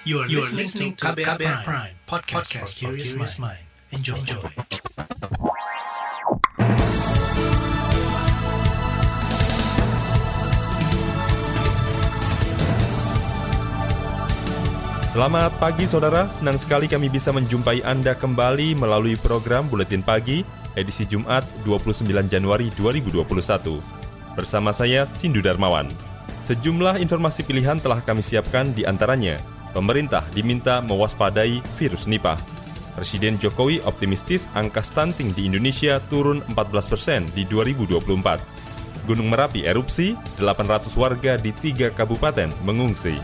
You are, you are listening to KBR, Prime, Prime podcast, podcast for curious mind. Enjoy. Enjoy. Selamat pagi saudara, senang sekali kami bisa menjumpai Anda kembali melalui program Buletin Pagi edisi Jumat 29 Januari 2021. Bersama saya Sindu Darmawan. Sejumlah informasi pilihan telah kami siapkan di antaranya pemerintah diminta mewaspadai virus Nipah. Presiden Jokowi optimistis angka stunting di Indonesia turun 14 persen di 2024. Gunung Merapi erupsi, 800 warga di tiga kabupaten mengungsi.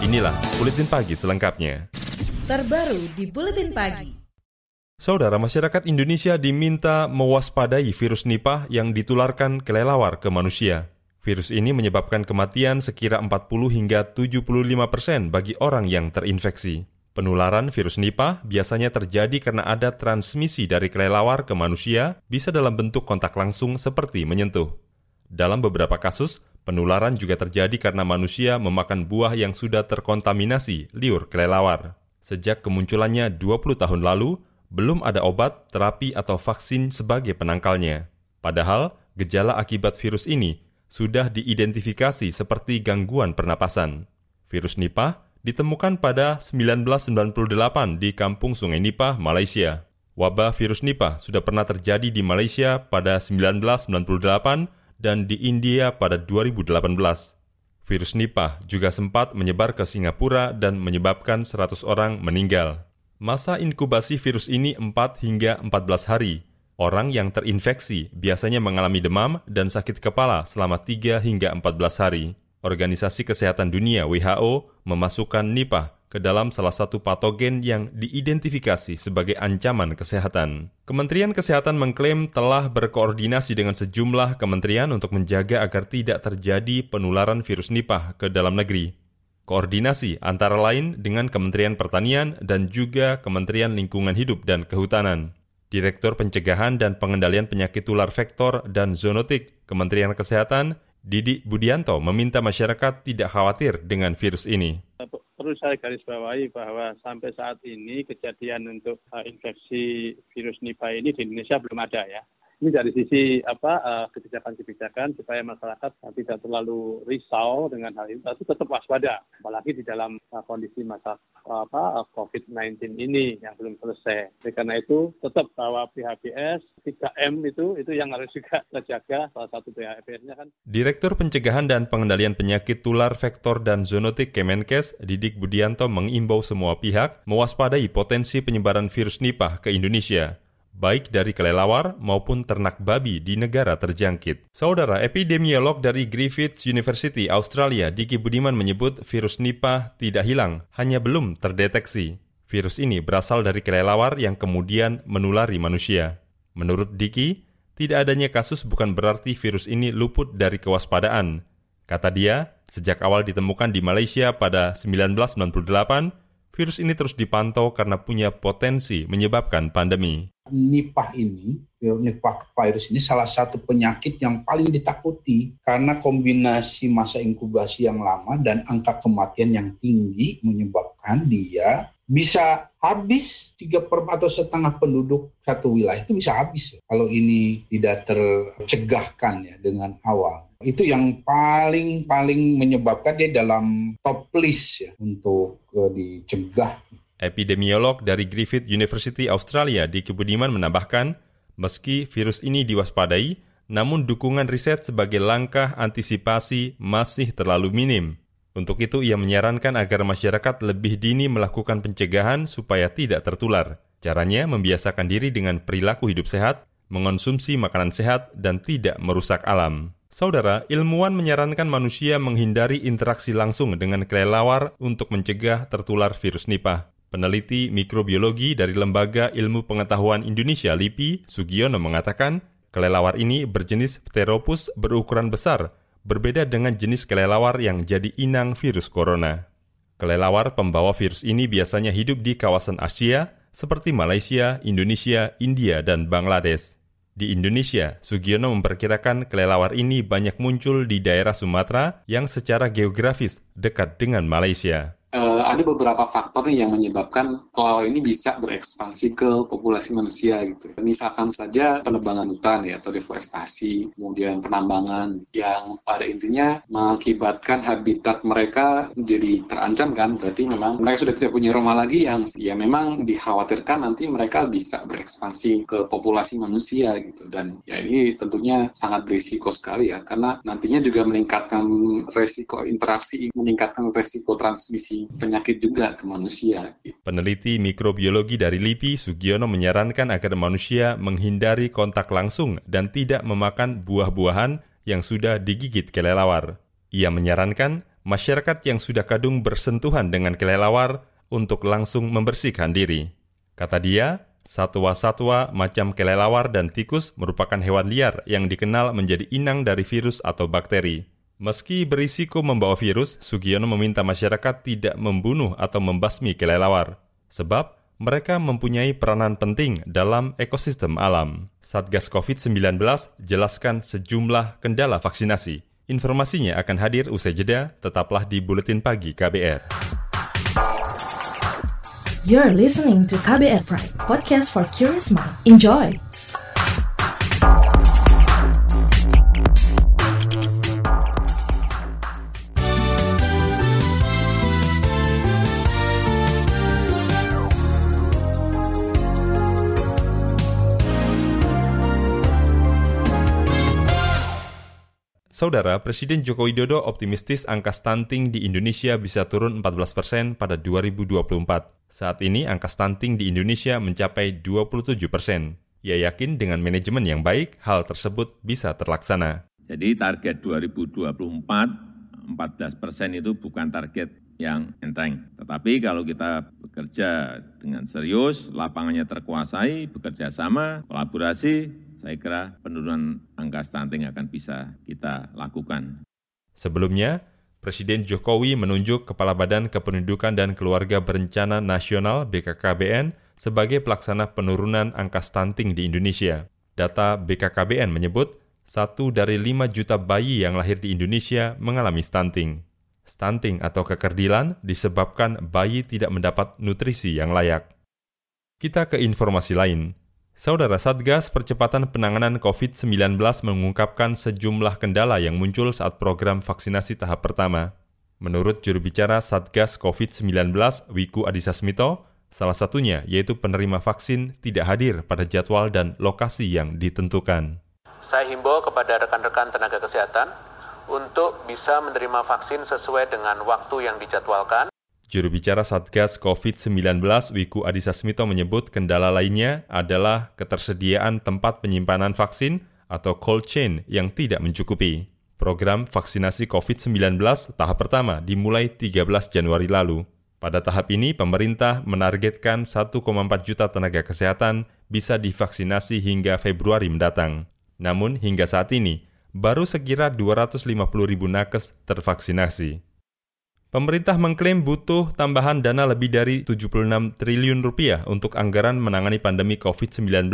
Inilah Buletin Pagi selengkapnya. Terbaru di Buletin Pagi. Saudara masyarakat Indonesia diminta mewaspadai virus Nipah yang ditularkan kelelawar ke manusia. Virus ini menyebabkan kematian sekira 40 hingga 75 persen bagi orang yang terinfeksi. Penularan virus Nipah biasanya terjadi karena ada transmisi dari kelelawar ke manusia, bisa dalam bentuk kontak langsung seperti menyentuh. Dalam beberapa kasus, penularan juga terjadi karena manusia memakan buah yang sudah terkontaminasi liur kelelawar. Sejak kemunculannya 20 tahun lalu, belum ada obat, terapi, atau vaksin sebagai penangkalnya. Padahal, gejala akibat virus ini sudah diidentifikasi seperti gangguan pernapasan. Virus Nipah ditemukan pada 1998 di Kampung Sungai Nipah, Malaysia. Wabah virus Nipah sudah pernah terjadi di Malaysia pada 1998 dan di India pada 2018. Virus Nipah juga sempat menyebar ke Singapura dan menyebabkan 100 orang meninggal. Masa inkubasi virus ini 4 hingga 14 hari, Orang yang terinfeksi biasanya mengalami demam dan sakit kepala selama 3 hingga 14 hari. Organisasi Kesehatan Dunia WHO memasukkan Nipah ke dalam salah satu patogen yang diidentifikasi sebagai ancaman kesehatan. Kementerian Kesehatan mengklaim telah berkoordinasi dengan sejumlah kementerian untuk menjaga agar tidak terjadi penularan virus Nipah ke dalam negeri. Koordinasi antara lain dengan Kementerian Pertanian dan juga Kementerian Lingkungan Hidup dan Kehutanan. Direktur Pencegahan dan Pengendalian Penyakit Tular Vektor dan Zoonotik Kementerian Kesehatan, Didi Budianto meminta masyarakat tidak khawatir dengan virus ini. Perlu saya garis bawahi bahwa sampai saat ini kejadian untuk uh, infeksi virus Nipah ini di Indonesia belum ada ya. Ini dari sisi apa uh, kebijakan-kebijakan supaya masyarakat tidak terlalu risau dengan hal ini, tapi tetap waspada, apalagi di dalam uh, kondisi masa apa COVID-19 ini yang belum selesai. Oleh karena itu, tetap bahwa PHBS 3M itu itu yang harus juga terjaga. Salah satu PHBS-nya kan. Direktur Pencegahan dan Pengendalian Penyakit Tular Vektor dan Zoonotik Kemenkes, Didik Budianto mengimbau semua pihak mewaspadai potensi penyebaran virus Nipah ke Indonesia baik dari kelelawar maupun ternak babi di negara terjangkit. Saudara epidemiolog dari Griffith University Australia, Diki Budiman menyebut virus Nipah tidak hilang, hanya belum terdeteksi. Virus ini berasal dari kelelawar yang kemudian menulari manusia. Menurut Diki, tidak adanya kasus bukan berarti virus ini luput dari kewaspadaan. Kata dia, sejak awal ditemukan di Malaysia pada 1998, virus ini terus dipantau karena punya potensi menyebabkan pandemi. Nipah ini, Nipah virus ini salah satu penyakit yang paling ditakuti karena kombinasi masa inkubasi yang lama dan angka kematian yang tinggi menyebabkan dia bisa habis tiga per atau setengah penduduk satu wilayah itu bisa habis kalau ini tidak tercegahkan ya dengan awal itu yang paling paling menyebabkan dia dalam top list ya untuk uh, dicegah. Epidemiolog dari Griffith University Australia di Kebudiman menambahkan, meski virus ini diwaspadai, namun dukungan riset sebagai langkah antisipasi masih terlalu minim. Untuk itu ia menyarankan agar masyarakat lebih dini melakukan pencegahan supaya tidak tertular. Caranya membiasakan diri dengan perilaku hidup sehat, mengonsumsi makanan sehat, dan tidak merusak alam. Saudara, ilmuwan menyarankan manusia menghindari interaksi langsung dengan kelelawar untuk mencegah tertular virus Nipah. Peneliti mikrobiologi dari Lembaga Ilmu Pengetahuan Indonesia LIPI, Sugiono mengatakan, kelelawar ini berjenis Pteropus berukuran besar berbeda dengan jenis kelelawar yang jadi inang virus corona. Kelelawar pembawa virus ini biasanya hidup di kawasan Asia seperti Malaysia, Indonesia, India, dan Bangladesh. Di Indonesia, Sugiono memperkirakan kelelawar ini banyak muncul di daerah Sumatera yang secara geografis dekat dengan Malaysia. Uh, ada beberapa faktor nih yang menyebabkan kelelawar ini bisa berekspansi ke populasi manusia gitu. Misalkan saja penebangan hutan ya atau deforestasi, kemudian penambangan yang pada intinya mengakibatkan habitat mereka jadi terancam kan. Berarti memang mereka sudah tidak punya rumah lagi yang ya memang dikhawatirkan nanti mereka bisa berekspansi ke populasi manusia gitu. Dan ya ini tentunya sangat berisiko sekali ya karena nantinya juga meningkatkan resiko interaksi, meningkatkan resiko transmisi penyakit juga ke manusia. Peneliti mikrobiologi dari LIPI, Sugiono menyarankan agar manusia menghindari kontak langsung dan tidak memakan buah-buahan yang sudah digigit kelelawar. Ia menyarankan masyarakat yang sudah kadung bersentuhan dengan kelelawar untuk langsung membersihkan diri. Kata dia, satwa-satwa macam kelelawar dan tikus merupakan hewan liar yang dikenal menjadi inang dari virus atau bakteri. Meski berisiko membawa virus, Sugiono meminta masyarakat tidak membunuh atau membasmi kelelawar, sebab mereka mempunyai peranan penting dalam ekosistem alam. Satgas COVID-19 jelaskan sejumlah kendala vaksinasi. Informasinya akan hadir usai jeda, tetaplah di Buletin Pagi KBR. You're listening to KBR Pride, podcast for curious mind. Enjoy! Saudara, Presiden Joko Widodo optimistis angka stunting di Indonesia bisa turun 14 persen pada 2024. Saat ini angka stunting di Indonesia mencapai 27 persen. Ia yakin dengan manajemen yang baik, hal tersebut bisa terlaksana. Jadi target 2024, 14 persen itu bukan target yang enteng. Tetapi kalau kita bekerja dengan serius, lapangannya terkuasai, bekerja sama, kolaborasi, saya kira penurunan angka stunting akan bisa kita lakukan. Sebelumnya, Presiden Jokowi menunjuk Kepala Badan Kependudukan dan Keluarga Berencana Nasional BKKBN sebagai pelaksana penurunan angka stunting di Indonesia. Data BKKBN menyebut, satu dari lima juta bayi yang lahir di Indonesia mengalami stunting. Stunting atau kekerdilan disebabkan bayi tidak mendapat nutrisi yang layak. Kita ke informasi lain. Saudara Satgas Percepatan Penanganan COVID-19 mengungkapkan sejumlah kendala yang muncul saat program vaksinasi tahap pertama. Menurut juru bicara Satgas COVID-19, Wiku Adhisa Smito, salah satunya yaitu penerima vaksin tidak hadir pada jadwal dan lokasi yang ditentukan. Saya himbau kepada rekan-rekan tenaga kesehatan untuk bisa menerima vaksin sesuai dengan waktu yang dijadwalkan Juru bicara Satgas COVID-19 Wiku Adhisa Smito menyebut kendala lainnya adalah ketersediaan tempat penyimpanan vaksin atau cold chain yang tidak mencukupi. Program vaksinasi COVID-19 tahap pertama dimulai 13 Januari lalu. Pada tahap ini, pemerintah menargetkan 1,4 juta tenaga kesehatan bisa divaksinasi hingga Februari mendatang. Namun, hingga saat ini, baru sekira 250 ribu nakes tervaksinasi. Pemerintah mengklaim butuh tambahan dana lebih dari 76 triliun rupiah untuk anggaran menangani pandemi COVID-19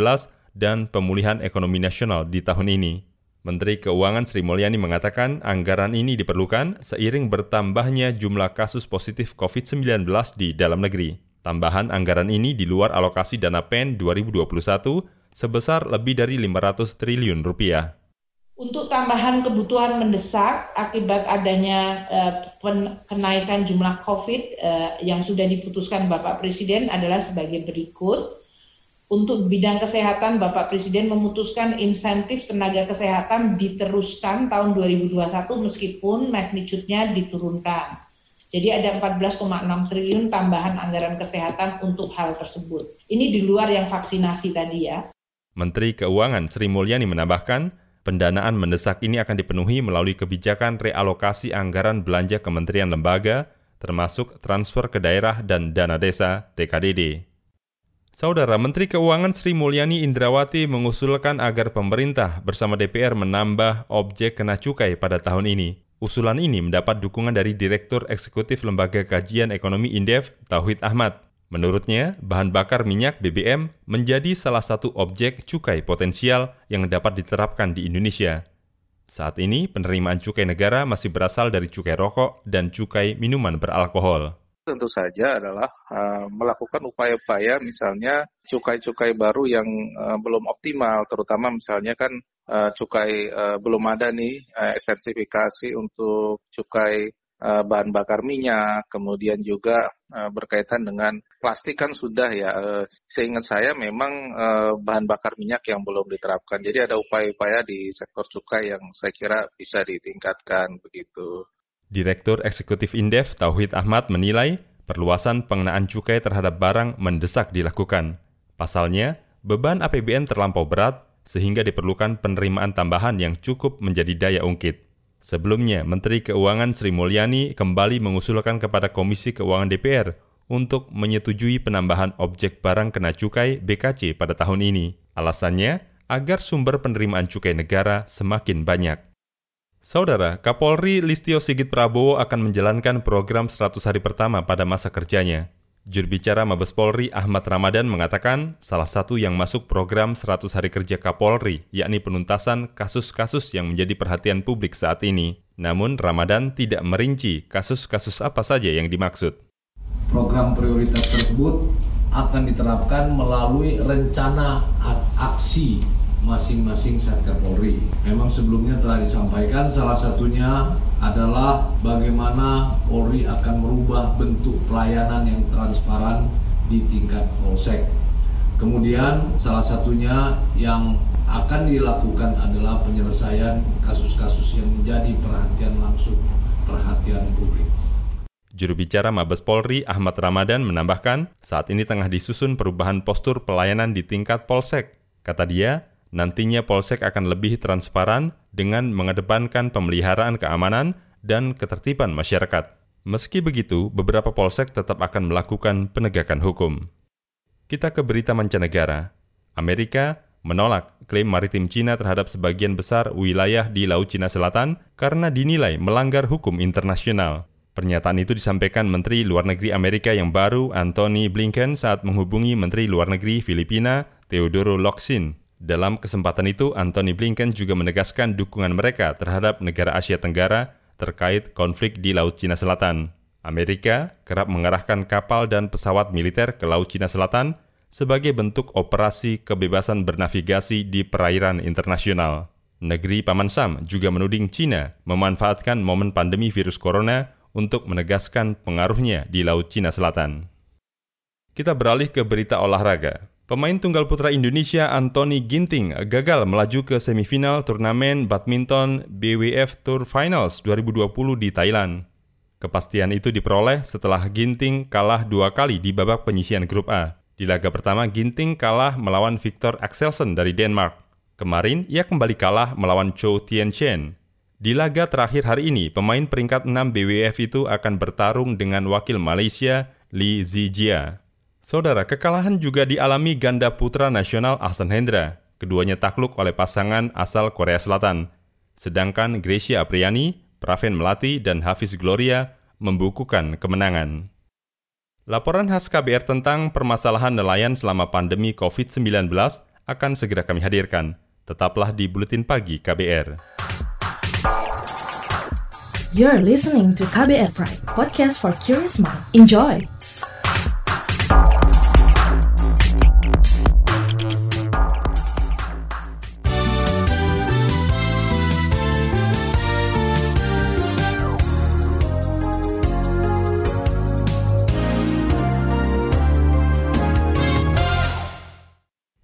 dan pemulihan ekonomi nasional di tahun ini. Menteri Keuangan Sri Mulyani mengatakan anggaran ini diperlukan seiring bertambahnya jumlah kasus positif COVID-19 di dalam negeri. Tambahan anggaran ini di luar alokasi dana PEN 2021 sebesar lebih dari 500 triliun rupiah. Untuk tambahan kebutuhan mendesak akibat adanya uh, kenaikan jumlah COVID uh, yang sudah diputuskan Bapak Presiden adalah sebagai berikut. Untuk bidang kesehatan, Bapak Presiden memutuskan insentif tenaga kesehatan diteruskan tahun 2021 meskipun magnitude-nya diturunkan. Jadi ada 14,6 triliun tambahan anggaran kesehatan untuk hal tersebut. Ini di luar yang vaksinasi tadi ya. Menteri Keuangan Sri Mulyani menambahkan, Pendanaan mendesak ini akan dipenuhi melalui kebijakan realokasi anggaran belanja kementerian lembaga, termasuk transfer ke daerah dan dana desa TKDD. Saudara Menteri Keuangan Sri Mulyani Indrawati mengusulkan agar pemerintah bersama DPR menambah objek kena cukai pada tahun ini. Usulan ini mendapat dukungan dari Direktur Eksekutif Lembaga Kajian Ekonomi Indef, Tauhid Ahmad. Menurutnya, bahan bakar minyak BBM menjadi salah satu objek cukai potensial yang dapat diterapkan di Indonesia. Saat ini, penerimaan cukai negara masih berasal dari cukai rokok dan cukai minuman beralkohol. tentu saja adalah uh, melakukan upaya-upaya misalnya cukai-cukai baru yang uh, belum optimal, terutama misalnya kan uh, cukai uh, belum ada nih uh, ekstensifikasi untuk cukai bahan bakar minyak, kemudian juga uh, berkaitan dengan plastik kan sudah ya. Uh, seingat saya memang bahan bakar minyak yang belum diterapkan. Jadi ada upaya-upaya di sektor cukai yang saya kira bisa ditingkatkan begitu. Direktur Eksekutif Indef Tauhid Ahmad menilai perluasan pengenaan cukai terhadap barang mendesak dilakukan. Pasalnya, beban APBN terlampau berat sehingga diperlukan penerimaan tambahan yang cukup menjadi daya ungkit. Sebelumnya, Menteri Keuangan Sri Mulyani kembali mengusulkan kepada Komisi Keuangan DPR untuk menyetujui penambahan objek barang kena cukai BKC pada tahun ini. Alasannya, agar sumber penerimaan cukai negara semakin banyak. Saudara, Kapolri Listio Sigit Prabowo akan menjalankan program 100 hari pertama pada masa kerjanya. Juru bicara Mabes Polri Ahmad Ramadan mengatakan salah satu yang masuk program 100 hari kerja Kapolri, yakni penuntasan kasus-kasus yang menjadi perhatian publik saat ini. Namun Ramadan tidak merinci kasus-kasus apa saja yang dimaksud. Program prioritas tersebut akan diterapkan melalui rencana aksi masing-masing Satker Polri. Memang sebelumnya telah disampaikan salah satunya adalah bagaimana Polri akan merubah bentuk pelayanan yang transparan di tingkat polsek. Kemudian salah satunya yang akan dilakukan adalah penyelesaian kasus-kasus yang menjadi perhatian langsung perhatian publik. Juru bicara Mabes Polri Ahmad Ramadan menambahkan, saat ini tengah disusun perubahan postur pelayanan di tingkat polsek. Kata dia, Nantinya Polsek akan lebih transparan dengan mengedepankan pemeliharaan keamanan dan ketertiban masyarakat. Meski begitu, beberapa polsek tetap akan melakukan penegakan hukum. Kita ke berita mancanegara. Amerika menolak klaim maritim Cina terhadap sebagian besar wilayah di Laut Cina Selatan karena dinilai melanggar hukum internasional. Pernyataan itu disampaikan Menteri Luar Negeri Amerika yang baru Anthony Blinken saat menghubungi Menteri Luar Negeri Filipina Teodoro Locsin dalam kesempatan itu, Anthony Blinken juga menegaskan dukungan mereka terhadap negara Asia Tenggara terkait konflik di Laut Cina Selatan. Amerika kerap mengarahkan kapal dan pesawat militer ke Laut Cina Selatan sebagai bentuk operasi kebebasan bernavigasi di perairan internasional. Negeri Paman Sam juga menuding Cina memanfaatkan momen pandemi virus corona untuk menegaskan pengaruhnya di Laut Cina Selatan. Kita beralih ke berita olahraga. Pemain tunggal putra Indonesia Anthony Ginting gagal melaju ke semifinal turnamen badminton BWF Tour Finals 2020 di Thailand. Kepastian itu diperoleh setelah Ginting kalah dua kali di babak penyisian grup A. Di laga pertama, Ginting kalah melawan Victor Axelsen dari Denmark. Kemarin, ia kembali kalah melawan Chou Tien-chen. Di laga terakhir hari ini, pemain peringkat 6 BWF itu akan bertarung dengan wakil Malaysia, Li Zijia. Saudara, kekalahan juga dialami ganda putra nasional Ahsan Hendra. Keduanya takluk oleh pasangan asal Korea Selatan. Sedangkan Gracia Apriani, Praven Melati, dan Hafiz Gloria membukukan kemenangan. Laporan khas KBR tentang permasalahan nelayan selama pandemi COVID-19 akan segera kami hadirkan. Tetaplah di Buletin Pagi KBR. You're listening to KBR Pride, podcast for curious mind. Enjoy!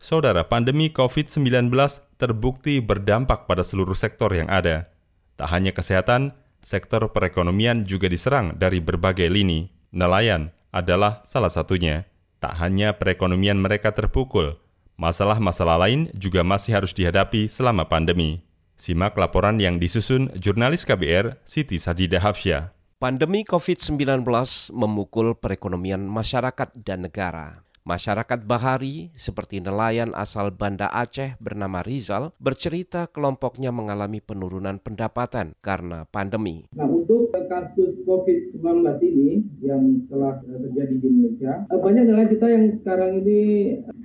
Saudara, pandemi COVID-19 terbukti berdampak pada seluruh sektor yang ada. Tak hanya kesehatan, sektor perekonomian juga diserang dari berbagai lini. Nelayan adalah salah satunya. Tak hanya perekonomian mereka terpukul, masalah-masalah lain juga masih harus dihadapi selama pandemi. Simak laporan yang disusun jurnalis KBR Siti Sadida Hafsyah. Pandemi COVID-19 memukul perekonomian masyarakat dan negara. Masyarakat Bahari, seperti nelayan asal Banda Aceh bernama Rizal, bercerita kelompoknya mengalami penurunan pendapatan karena pandemi. Nah, untuk untuk kasus COVID-19 ini yang telah terjadi di Indonesia, banyak nelayan kita yang sekarang ini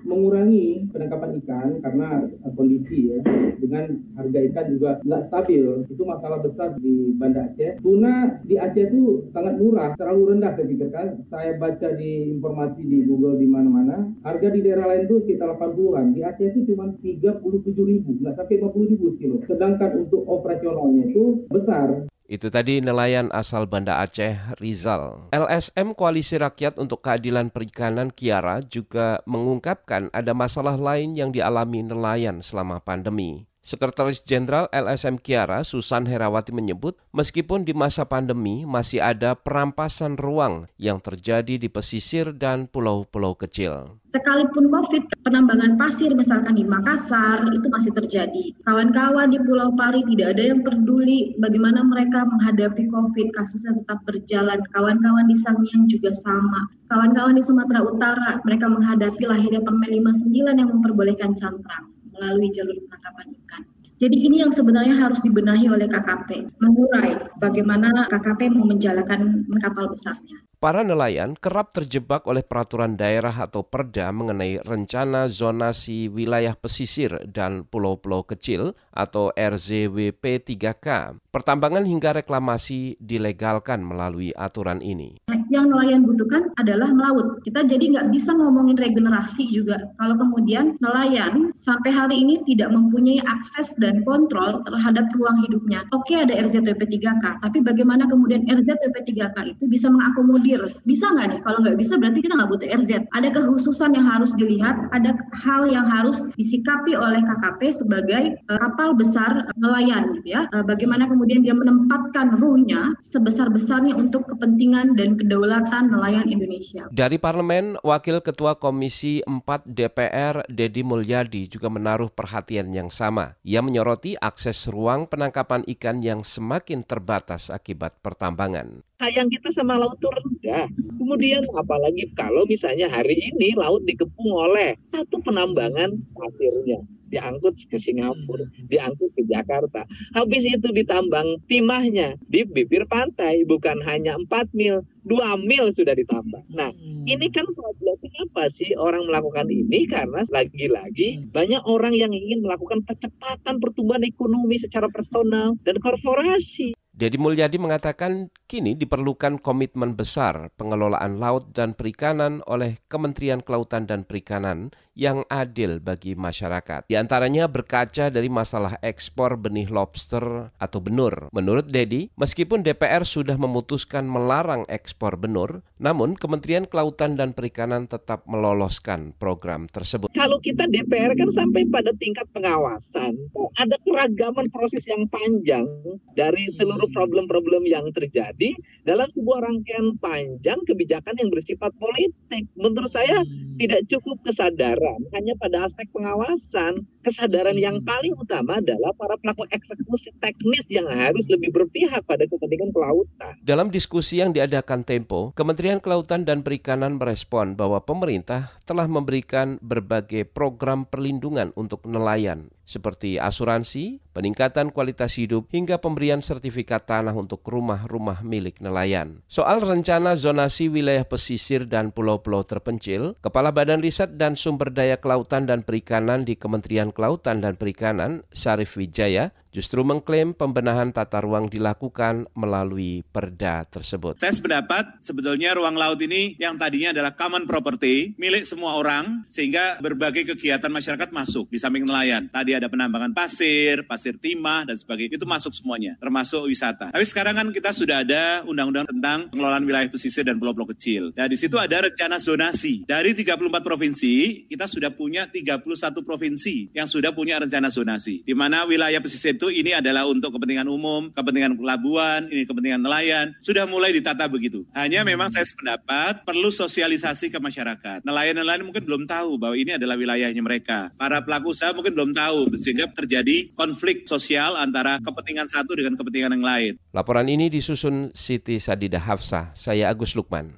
mengurangi penangkapan ikan karena kondisi ya, dengan harga ikan juga nggak stabil. Itu masalah besar di Banda Aceh. Tuna di Aceh itu sangat murah, terlalu rendah saya pikirkan. Saya baca di informasi di Google di mana-mana, harga di daerah lain itu sekitar 80-an. Di Aceh itu cuma 37 ribu, nggak sampai 50 ribu kilo. Sedangkan untuk operasionalnya itu besar. Itu tadi nelayan asal Banda Aceh, Rizal. LSM Koalisi Rakyat untuk Keadilan Perikanan Kiara juga mengungkapkan ada masalah lain yang dialami nelayan selama pandemi. Sekretaris Jenderal LSM Kiara, Susan Herawati menyebut, meskipun di masa pandemi masih ada perampasan ruang yang terjadi di pesisir dan pulau-pulau kecil. Sekalipun COVID, penambangan pasir misalkan di Makassar itu masih terjadi. Kawan-kawan di Pulau Pari tidak ada yang peduli bagaimana mereka menghadapi COVID, kasusnya tetap berjalan. Kawan-kawan di Sangiang juga sama. Kawan-kawan di Sumatera Utara, mereka menghadapi lahirnya Permen 59 yang memperbolehkan cantrang melalui jalur penangkapan ikan. Jadi ini yang sebenarnya harus dibenahi oleh KKP, mengurai bagaimana KKP mau menjalankan kapal besarnya. Para nelayan kerap terjebak oleh peraturan daerah atau perda mengenai rencana zonasi wilayah pesisir dan pulau-pulau kecil atau RZWP 3K. Pertambangan hingga reklamasi dilegalkan melalui aturan ini. Yang nelayan butuhkan adalah melaut. Kita jadi nggak bisa ngomongin regenerasi juga kalau kemudian nelayan sampai hari ini tidak mempunyai akses dan kontrol terhadap ruang hidupnya. Oke ada RZWP 3K, tapi bagaimana kemudian RZWP 3K itu bisa mengakomodir bisa nggak nih? Kalau nggak bisa berarti kita nggak butuh RZ. Ada kehususan yang harus dilihat, ada hal yang harus disikapi oleh KKP sebagai uh, kapal besar nelayan gitu ya. Uh, bagaimana kemudian dia menempatkan ruhnya sebesar-besarnya untuk kepentingan dan kedaulatan nelayan Indonesia. Dari parlemen, Wakil Ketua Komisi 4 DPR Dedi Mulyadi juga menaruh perhatian yang sama. Ia menyoroti akses ruang penangkapan ikan yang semakin terbatas akibat pertambangan sayang kita sama laut itu rendah. Kemudian apalagi kalau misalnya hari ini laut dikepung oleh satu penambangan pasirnya diangkut ke Singapura, diangkut ke Jakarta. Habis itu ditambang timahnya di bibir pantai, bukan hanya 4 mil, 2 mil sudah ditambah. Nah, ini kan problemnya apa sih orang melakukan ini? Karena lagi-lagi banyak orang yang ingin melakukan percepatan pertumbuhan ekonomi secara personal dan korporasi. Dedi Mulyadi mengatakan kini diperlukan komitmen besar pengelolaan laut dan perikanan oleh Kementerian Kelautan dan Perikanan yang adil bagi masyarakat. Di antaranya berkaca dari masalah ekspor benih lobster atau benur. Menurut Dedi, meskipun DPR sudah memutuskan melarang ekspor benur, namun Kementerian Kelautan dan Perikanan tetap meloloskan program tersebut. Kalau kita DPR kan sampai pada tingkat pengawasan, ada keragaman proses yang panjang dari seluruh seluruh problem-problem yang terjadi dalam sebuah rangkaian panjang kebijakan yang bersifat politik. Menurut saya hmm. Tidak cukup kesadaran hanya pada aspek pengawasan. Kesadaran yang hmm. paling utama adalah para pelaku eksekusi teknis yang harus lebih berpihak pada kepentingan kelautan. Dalam diskusi yang diadakan Tempo, Kementerian Kelautan dan Perikanan merespon bahwa pemerintah telah memberikan berbagai program perlindungan untuk nelayan seperti asuransi, peningkatan kualitas hidup, hingga pemberian sertifikat tanah untuk rumah-rumah milik nelayan. Soal rencana zonasi wilayah pesisir dan pulau-pulau terpencil, Kepala Badan Riset dan Sumber Daya Kelautan dan Perikanan di Kementerian Kelautan dan Perikanan, Syarif Wijaya, justru mengklaim pembenahan tata ruang dilakukan melalui perda tersebut. Saya sependapat sebetulnya ruang laut ini yang tadinya adalah common property milik semua orang sehingga berbagai kegiatan masyarakat masuk di samping nelayan. Tadi ada penambangan pasir, pasir timah dan sebagainya itu masuk semuanya termasuk wisata. Tapi sekarang kan kita sudah ada undang-undang tentang pengelolaan wilayah pesisir dan pulau-pulau kecil. Nah di situ ada rencana zonasi. Dari 34 provinsi kita sudah punya 31 provinsi yang sudah punya rencana zonasi di mana wilayah pesisir itu ini adalah untuk kepentingan umum, kepentingan pelabuhan, ini kepentingan nelayan. Sudah mulai ditata begitu. Hanya hmm. memang saya sependapat perlu sosialisasi ke masyarakat. Nelayan-nelayan mungkin belum tahu bahwa ini adalah wilayahnya mereka. Para pelaku usaha mungkin belum tahu sehingga terjadi konflik sosial antara kepentingan satu dengan kepentingan yang lain. Laporan ini disusun Siti Sadida Hafsah. Saya Agus Lukman.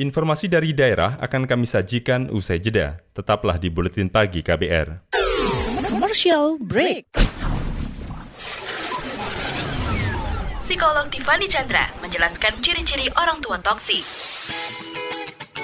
Informasi dari daerah akan kami sajikan usai jeda. Tetaplah di Buletin Pagi KBR. Commercial break. Psikolog Tiffany Chandra menjelaskan ciri-ciri orang tua toksik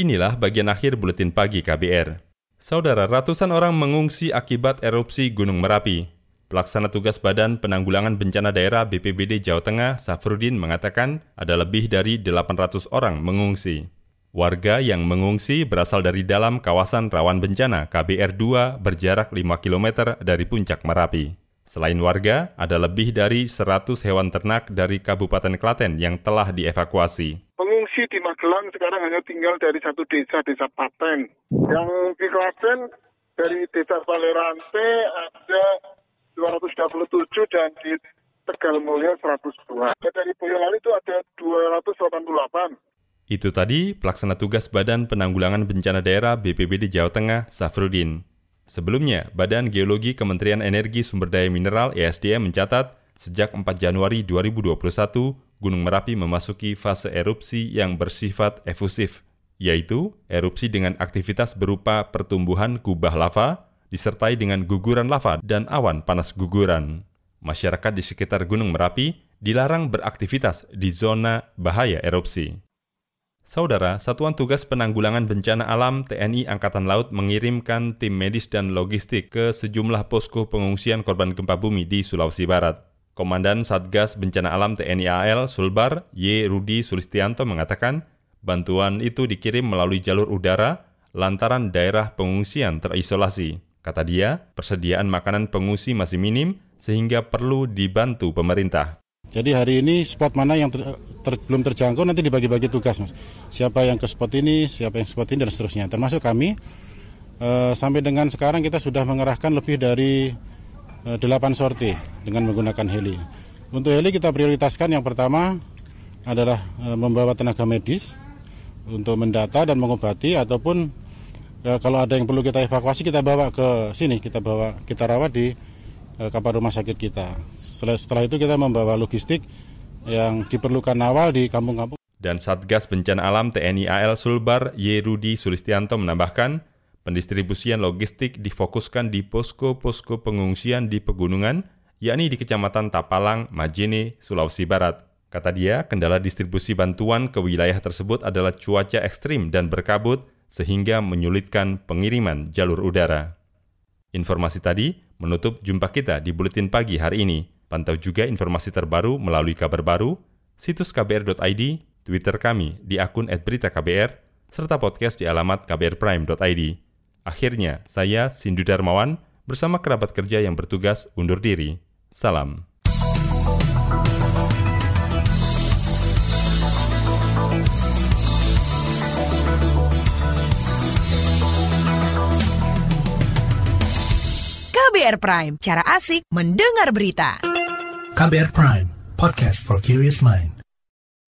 Inilah bagian akhir buletin pagi KBR. Saudara, ratusan orang mengungsi akibat erupsi Gunung Merapi. Pelaksana tugas Badan Penanggulangan Bencana Daerah BPBD Jawa Tengah, Safrudin, mengatakan ada lebih dari 800 orang mengungsi. Warga yang mengungsi berasal dari dalam kawasan rawan bencana KBR 2 berjarak 5 km dari puncak Merapi. Selain warga, ada lebih dari 100 hewan ternak dari Kabupaten Klaten yang telah dievakuasi pengungsi di Magelang sekarang hanya tinggal dari satu desa, desa Paten. Yang di Klaten dari desa Balerante ada 227 dan di Tegal Mulia 102. Dari Boyolali itu ada 288. Itu tadi pelaksana tugas Badan Penanggulangan Bencana Daerah BPBD Jawa Tengah, Safrudin. Sebelumnya, Badan Geologi Kementerian Energi Sumber Daya Mineral ESDM mencatat sejak 4 Januari 2021 Gunung Merapi memasuki fase erupsi yang bersifat efusif, yaitu erupsi dengan aktivitas berupa pertumbuhan kubah lava, disertai dengan guguran lava dan awan panas guguran. Masyarakat di sekitar Gunung Merapi dilarang beraktivitas di zona bahaya erupsi. Saudara, Satuan Tugas Penanggulangan Bencana Alam TNI Angkatan Laut mengirimkan tim medis dan logistik ke sejumlah posko pengungsian korban gempa bumi di Sulawesi Barat. Komandan Satgas Bencana Alam TNI AL Sulbar Y. Rudi Sulistianto mengatakan bantuan itu dikirim melalui jalur udara lantaran daerah pengungsian terisolasi. Kata dia, persediaan makanan pengungsi masih minim sehingga perlu dibantu pemerintah. Jadi hari ini spot mana yang ter, ter, belum terjangkau nanti dibagi-bagi tugas mas. Siapa yang ke spot ini, siapa yang spot ini dan seterusnya. Termasuk kami e, sampai dengan sekarang kita sudah mengerahkan lebih dari Eh, delapan sorti dengan menggunakan heli. Untuk heli kita prioritaskan yang pertama adalah eh, membawa tenaga medis untuk mendata dan mengobati ataupun ya, kalau ada yang perlu kita evakuasi kita bawa ke sini kita bawa kita rawat di kapal rumah sakit kita. Setelah, setelah itu kita membawa logistik yang diperlukan awal di kampung-kampung. Dan Satgas Bencana Alam TNI AL Sulbar Y. Rudi Sulistianto menambahkan, Pendistribusian logistik difokuskan di posko-posko pengungsian di pegunungan, yakni di Kecamatan Tapalang, Majene, Sulawesi Barat. Kata dia, kendala distribusi bantuan ke wilayah tersebut adalah cuaca ekstrim dan berkabut, sehingga menyulitkan pengiriman jalur udara. Informasi tadi menutup jumpa kita di Buletin Pagi hari ini. Pantau juga informasi terbaru melalui kabar baru, situs kbr.id, Twitter kami di akun @beritaKBR, serta podcast di alamat kbrprime.id. Akhirnya, saya Sindu Darmawan bersama kerabat kerja yang bertugas undur diri. Salam. KBR Prime, cara asik mendengar berita. KBR Prime, podcast for curious mind.